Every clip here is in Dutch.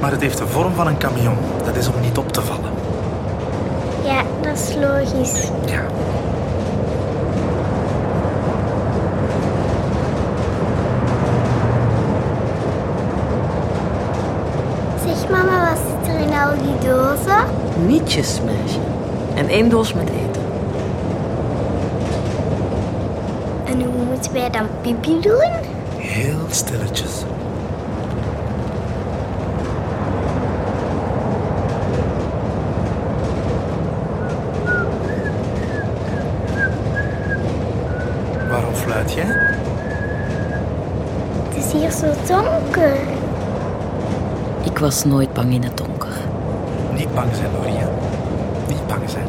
Maar het heeft de vorm van een camion. Dat is om niet op te vallen. Ja, dat is logisch. Ja. Zeg mama, wat zit er in al die dozen? Nietjes, meisje. En één doos met eten. En hoe moeten wij dan pipi doen? Heel stilletjes. Het is hier zo donker. Ik was nooit bang in het donker. Niet bang zijn, Loria. Niet bang zijn.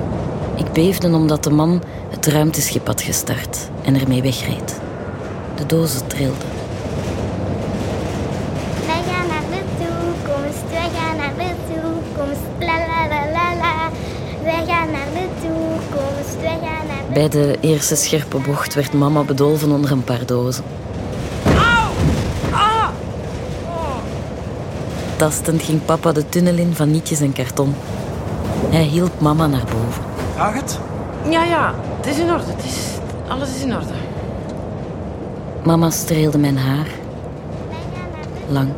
Ik beefde omdat de man het ruimteschip had gestart en ermee wegreed. De dozen trilden. Bij de eerste scherpe bocht werd mama bedolven onder een paar dozen. Tastend ging papa de tunnel in van nietjes en karton. Hij hielp mama naar boven. Gaat het? Ja, ja, het is in orde. Het is, alles is in orde. Mama streelde mijn haar. Lang.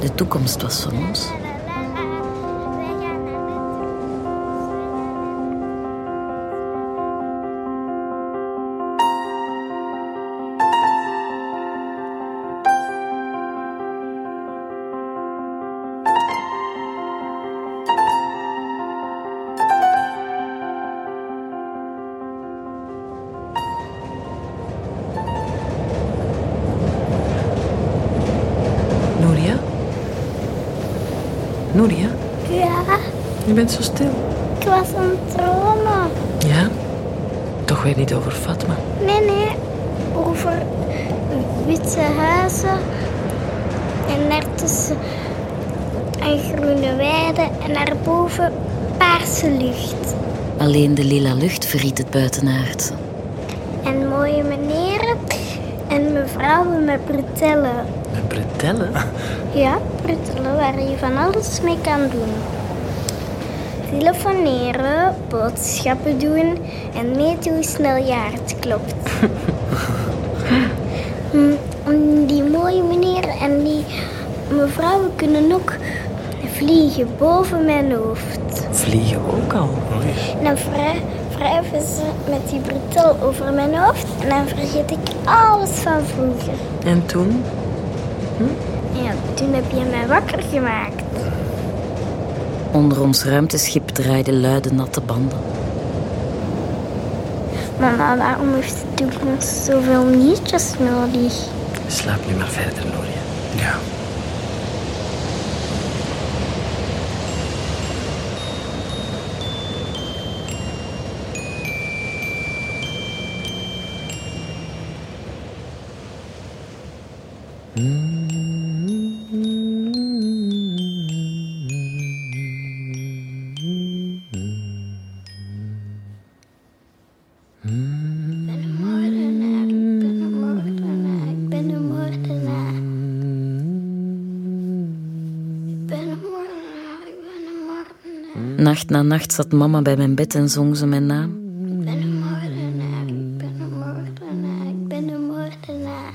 De toekomst was van ons. Noeria, Ja, je bent zo stil. ik was aan het dromen. Ja? Toch weer niet over Fatma. Nee, nee, over witte huizen en daartussen een groene weide en daarboven paarse lucht. Alleen de lila lucht verriet het buitenaardse. En mooie meneren en mevrouwen met bretellen. Met bretellen? Ja, bretellen waar je van alles mee kan doen. Telefoneren, boodschappen doen en meten hoe snel je hart klopt. Hm, en die mooie meneer en die mevrouwen kunnen ook vliegen boven mijn hoofd. Vliegen ook al. En dan wrijven ze met die bretel over mijn hoofd en dan vergeet ik alles van vroeger. En toen? Ja, toen heb je mij wakker gemaakt. Onder ons ruimteschip draaiden luide natte banden. Mama, waarom heeft de toekomst zoveel nietjes nodig? Slaap nu maar verder, Noria. Ja. Ik Nacht na nacht zat mama bij mijn bed en zong ze mijn naam. Ik ben een moordenaar. Ik ben een moordenaar. Ik ben een moordenaar.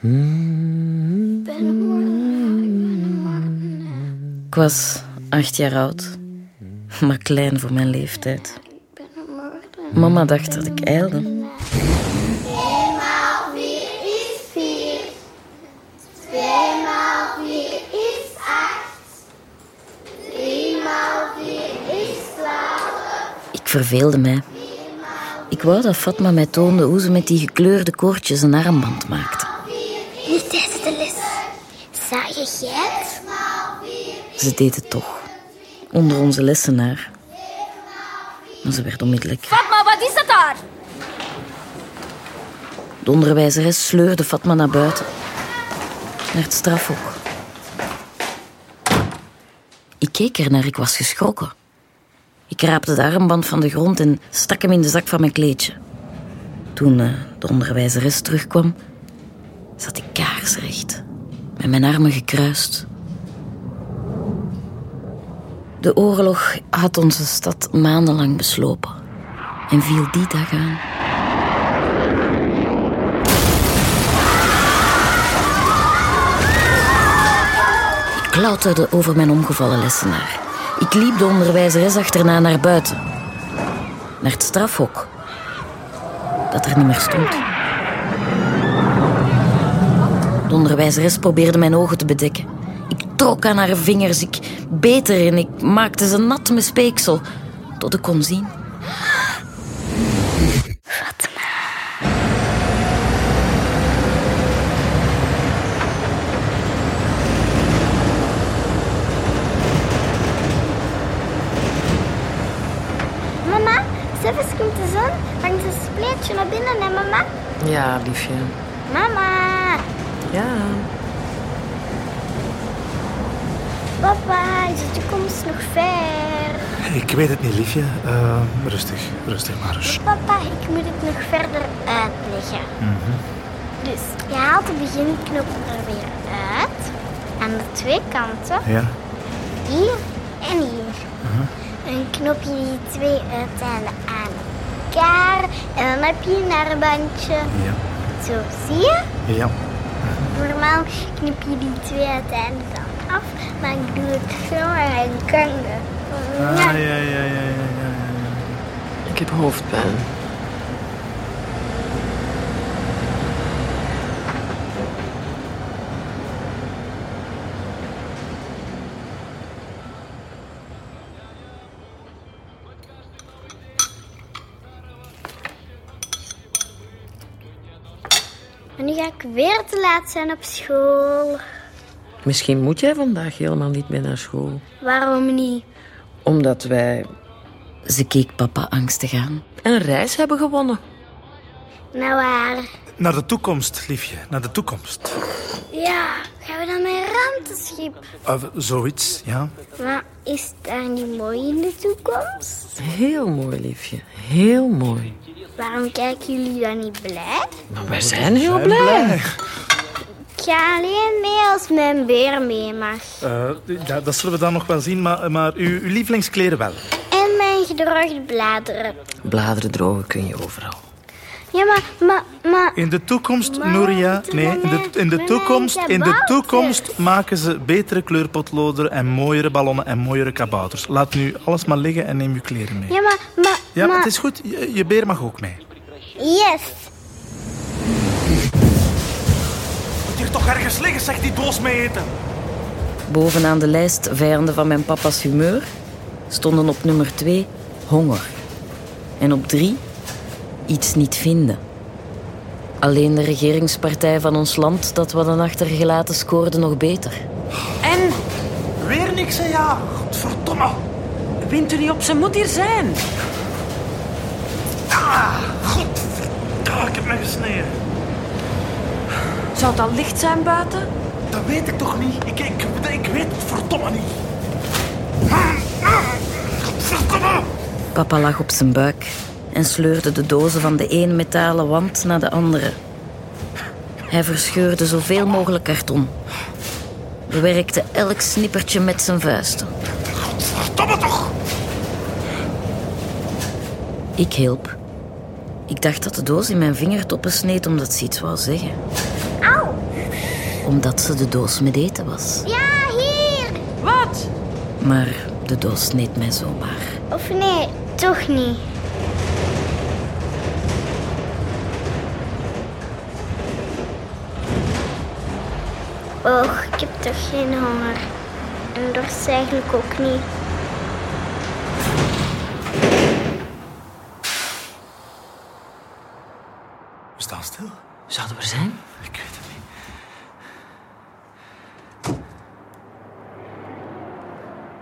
Ik ben een moordenaar. Ik ben een moordenaar. Ik was acht jaar oud, maar klein voor mijn leeftijd. Mama dacht dat ik ijlde. Verveelde mij. Ik wou dat Fatma mij toonde hoe ze met die gekleurde koordjes een armband maakte. Niet tijdens de les. Ze deed het toch. Onder onze lessenaar. Maar ze werd onmiddellijk. Fatma, wat is dat daar? De onderwijzeres sleurde Fatma naar buiten. Naar het strafhok. Ik keek ernaar, ik was geschrokken. Ik raapte de armband van de grond en stak hem in de zak van mijn kleedje. Toen eh, de onderwijzeres terugkwam, zat ik kaarsrecht. Met mijn armen gekruist. De oorlog had onze stad maandenlang beslopen en viel die dag aan. Ik klauterde over mijn omgevallen lessenaar. Ik liep de onderwijzeres achterna naar buiten. Naar het strafhok. Dat er niet meer stond. De onderwijzeres probeerde mijn ogen te bedekken. Ik trok aan haar vingers, ik beet erin, ik maakte ze nat met speeksel. Tot ik kon zien. Mama, zelfs komt de zon langs een hè mama? Ja, liefje. Mama, Ja. papa, is de toekomst nog ver? Ik weet het niet, liefje. Eh, rustig, rustig maar eens. Papa, ik moet het nog verder uitleggen. Dus je haalt de beginknop er weer uit. Aan de twee kanten, Ja? hier en hier. En knop je die twee uiteinden aan elkaar. En dan heb je een arbandje. Ja. Zo, zie je? Ja. Normaal knip je die twee uiteinden dan af. Maar ik doe het zo en kan het. Ah, ja, ja, ja, ja, ja, ja. Ik heb hoofdpijn. Weer te laat zijn op school. Misschien moet jij vandaag helemaal niet meer naar school. Waarom niet? Omdat wij Ze keek papa angstig aan. een reis hebben gewonnen. Nou waar? Naar de toekomst, liefje. Naar de toekomst. Ja, gaan we dan met een ruimteschip? Of zoiets, ja. Maar is het daar niet mooi in de toekomst? Heel mooi, liefje. Heel mooi. Waarom kijken jullie dan niet blij? Maar wij zijn heel Zijn blij. Ik ga alleen mee als mijn beer mee mag. Eh, ja, dat zullen we dan nog wel zien, maar, maar uw, uw lievelingskleren wel. En mijn gedroogde bladeren. Bladeren drogen kun je overal. Ja, maar, maar, maar... In de toekomst, Maar Nuria, nee, in de, in de toekomst, in de toekomst maken ze betere kleurpotloden en mooiere ballonnen en mooiere kabouters. Laat nu alles maar liggen en neem uw kleren mee. Ja, maar, maar, Ja, maar... het is goed. Je, je beer mag ook mee. Yes. Moet hier toch ergens liggen, zeg die doos mee eten. Bovenaan de lijst vijanden van mijn papa's humeur stonden op nummer 2 honger. En op 3 iets niet vinden. Alleen de regeringspartij van ons land dat we hadden achtergelaten scoorde nog beter. En Weer niks, hè, ja. Godverdomme. wint u niet op, ze moet hier zijn. Ah, ik heb me gesneden. Zou het al licht zijn buiten? Dat weet ik toch niet? Ik, ik, ik weet het verdomme niet. Godverdomme. Papa lag op zijn buik en sleurde de dozen van de een metalen wand naar de andere. Hij verscheurde zoveel mogelijk karton. Bewerkte elk snippertje met zijn vuisten. Godverdomme toch. Ik hielp. Ik dacht dat de doos in mijn vingertoppen sneed omdat ze iets wou zeggen. Auw. Omdat ze de doos met eten was. Ja, hier. Wat? Maar de doos sneed mij zomaar. Of nee, toch niet. Och, ik heb toch geen honger. En dorst eigenlijk ook niet. We staan stil. Zouden we er zijn? Ik weet het niet.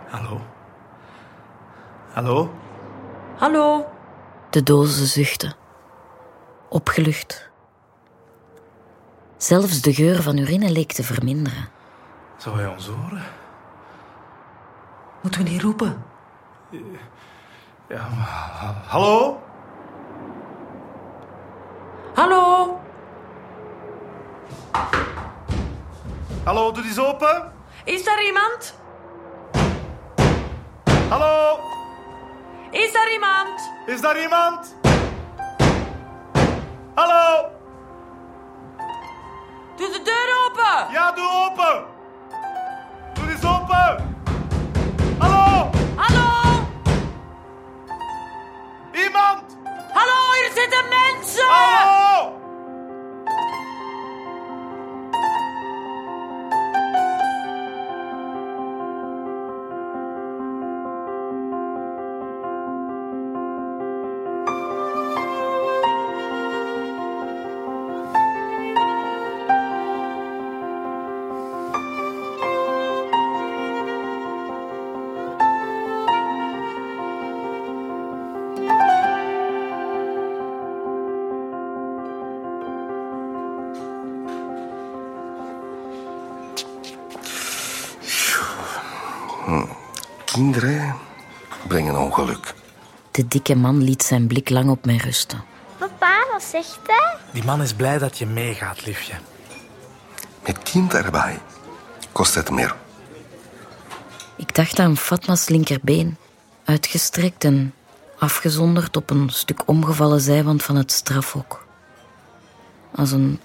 Hallo? Hallo? Hallo? De dozen zuchtten. Opgelucht. Zelfs de geur van urine leek te verminderen. Zou hij ons horen? Moeten we niet roepen? Ja, maar... ha- Hallo? Hallo? Hallo, doe eens open. Is daar iemand? Hallo, Is daar iemand? is daar iemand? Deur open! ja, doe open. Doe eens open. Hallo, Hallo? iemand. Hallo, hier zitten mensen! Hallo. Kinderen brengen ongeluk. De dikke man liet zijn blik lang op mij rusten. Papa, wat zegt hij? Die man is blij dat je meegaat, liefje. Met kind erbij kost het meer. Ik dacht aan Fatma's linkerbeen, uitgestrekt en afgezonderd op een stuk omgevallen zijwand van het strafhok. Als een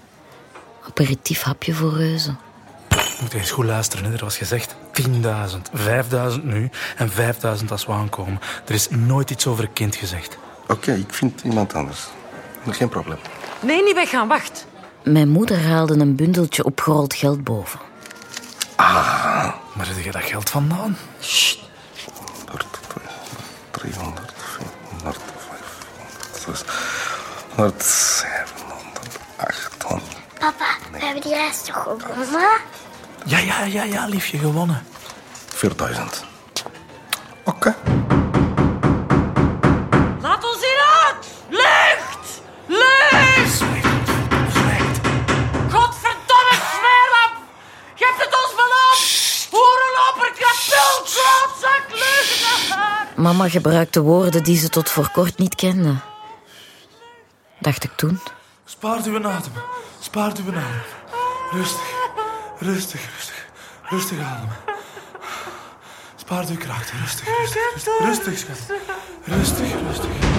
aperitief hapje voor reuzen. Je moet eens goed luisteren. Hè. Er was gezegd 10.000, 5.000 nu en 5.000 als we aankomen. Er is nooit iets over een kind gezegd. Oké, ik vind iemand anders. Geen probleem. Nee, niet weggaan, wacht. Mijn moeder haalde een bundeltje opgerold geld boven. Waar heb je dat geld vandaan? 100, 300, 400, 500, 600, 700, 800. Papa, we hebben die reis toch gewonnen? Ja, ja, ja, ja, liefje, gewonnen. 4000. Oké. Laat ons hieruit! Lucht! Lucht! Zwijgt. Godverdomme smeerlap! Je hebt het ons beloofd! Hoerenloper, krapul, klootzak, leugenaar! Mama gebruikte woorden die ze tot voor kort niet kende. Dacht ik toen. Spaart uw adem. Spaart uw adem. Rustig. Rustig, rustig. Rustig ademen. Spaart uw kracht. Rustig, rustig. Rustig, rustig schat. Rustig, rustig. Rustig.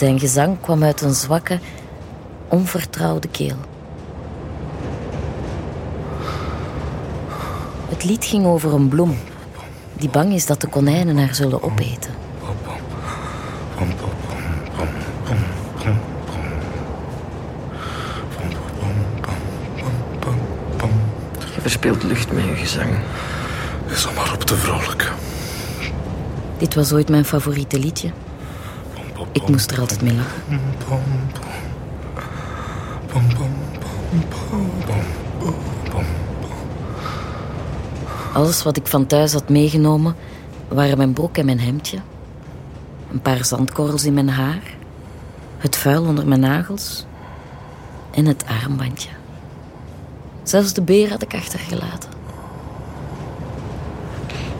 Zijn gezang kwam uit een zwakke, onvertrouwde keel. Het lied ging over een bloem die bang is dat de konijnen haar zullen opeten. Je verspeelt lucht met je gezang. Is om maar op te vrolijken. Dit was ooit mijn favoriete liedje. Ik moest er altijd mee lachen. Alles wat ik van thuis had meegenomen waren mijn broek en mijn hemdje, een paar zandkorrels in mijn haar, het vuil onder mijn nagels en het armbandje. Zelfs de beer had ik achtergelaten.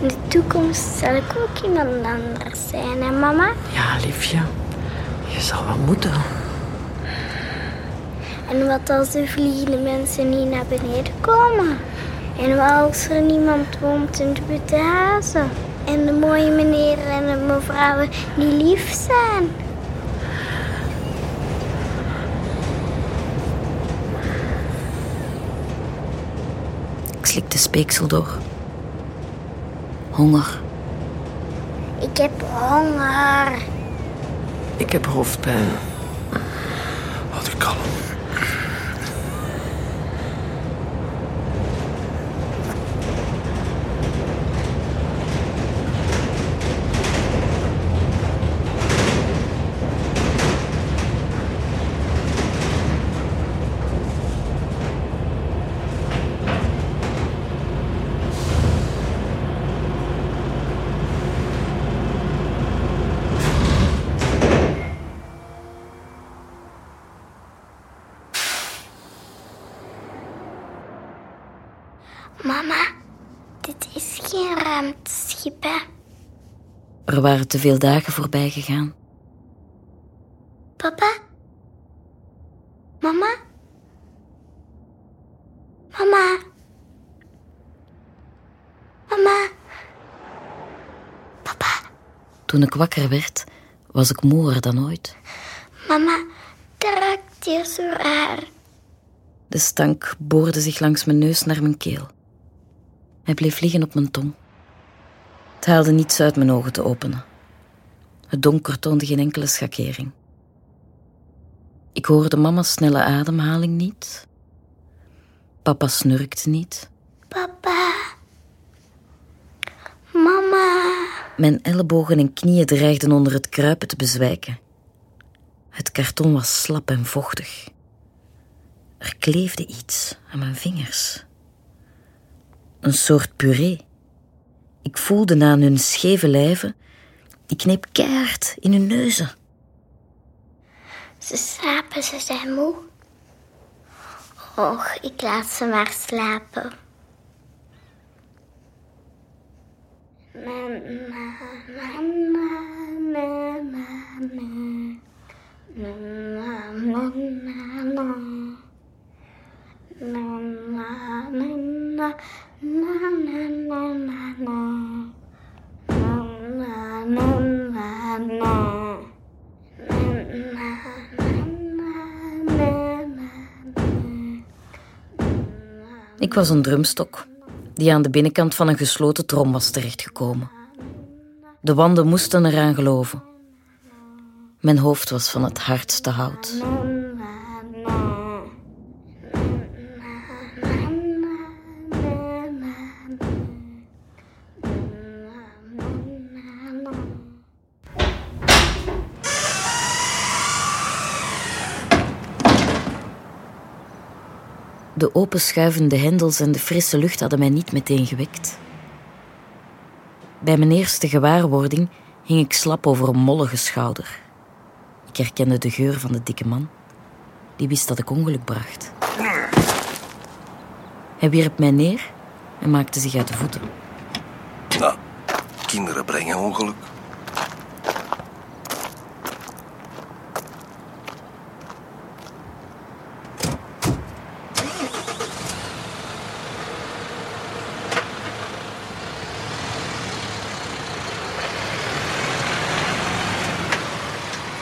In de toekomst zal ik ook iemand anders zijn, hè mama? Ja, liefje. Je zal wel moeten. En wat als de vliegende mensen niet naar beneden komen? En wat als er niemand woont in de huizen? En de mooie meneer en de mevrouwen die lief zijn? Ik slikte speeksel door. Honger. Ik heb honger. Ik heb hoofdpijn. Houd u kalm. Mama, dit is geen ruimteschip, hè? Er waren te veel dagen voorbij gegaan. Papa? Mama? Mama? Mama? Papa? Toen ik wakker werd, was ik moeer dan ooit. Mama, dat ruikt hier zo raar. De stank boorde zich langs mijn neus naar mijn keel. Hij bleef liggen op mijn tong. Het haalde niets uit mijn ogen te openen. Het donker toonde geen enkele schakering. Ik hoorde mama's snelle ademhaling niet. Papa snurkte niet. Papa? Mama? Mijn ellebogen en knieën dreigden onder het kruipen te bezwijken. Het karton was slap en vochtig. Er kleefde iets aan mijn vingers. Een soort puree. Ik voelde aan hun scheve lijven. Ik kneep keihard in hun neuzen. Ze slapen, ze zijn moe. Och, ik laat ze maar slapen. Na, na, na, na, na, na, Ik was een drumstok die aan de binnenkant van een gesloten trom was terechtgekomen. De wanden moesten eraan geloven. Mijn hoofd was van het hardste hout. De openschuivende hendels en de frisse lucht hadden mij niet meteen gewekt. Bij mijn eerste gewaarwording hing ik slap over een mollige schouder. Ik herkende de geur van de dikke man. Die wist dat ik ongeluk bracht. Hij wierp mij neer en maakte zich uit de voeten. Nou, kinderen brengen ongeluk.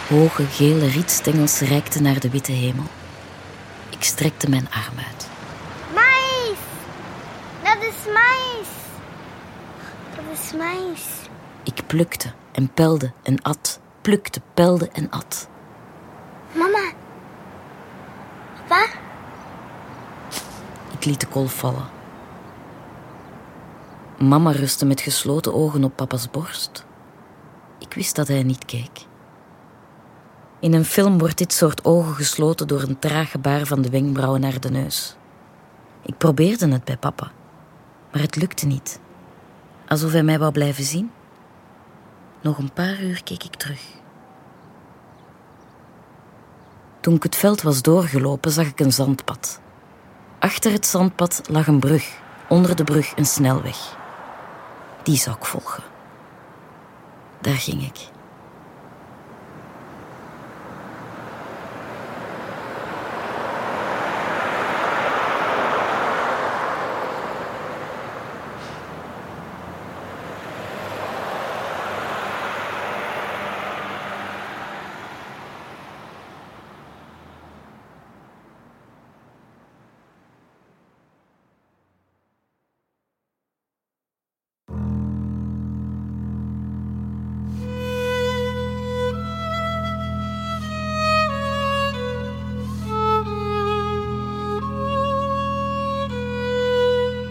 Hoge gele rietstengels reikten naar de witte hemel. Ik strekte mijn arm uit. Mais! Dat is mais! Dat is mais. Ik plukte en pelde en at, plukte, pelde en at. Mama? Papa? Ik liet de kolf vallen. Mama rustte met gesloten ogen op papa's borst. Ik wist dat hij niet keek. In een film wordt dit soort ogen gesloten door een traag gebaar van de wenkbrauwen naar de neus. Ik probeerde het bij papa, maar het lukte niet. Alsof hij mij wou blijven zien. Nog een paar uur keek ik terug. Toen ik het veld was doorgelopen, zag ik een zandpad. Achter het zandpad lag een brug, onder de brug een snelweg. Die zou ik volgen. Daar ging ik.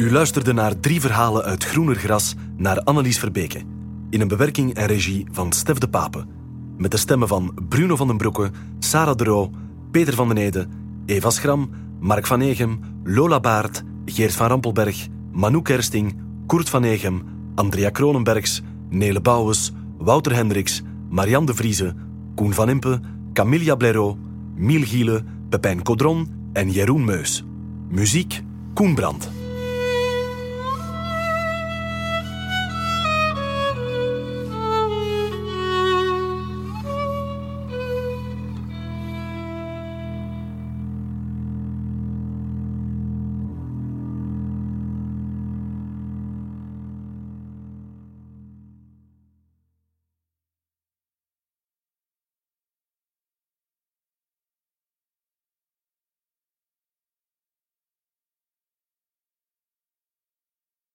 U luisterde naar drie verhalen uit Groener Gras naar Annelies Verbeke. In een bewerking en regie van Stef de Pape. Met de stemmen van Bruno van den Broeke, Sarah de Roo, Peter van den Ede, Eva Schram, Mark van Egem, Lola Baart, Geert van Rampelberg, Manu Kersting, Koert van Egem, Andrea Kronenbergs, Nele Bouwes, Wouter Hendricks, Marianne de Vrieze, Koen van Impe, Camilla Blaireau, Miel Giele, Pepijn Codron en Jeroen Meus. Muziek Koen Brandt.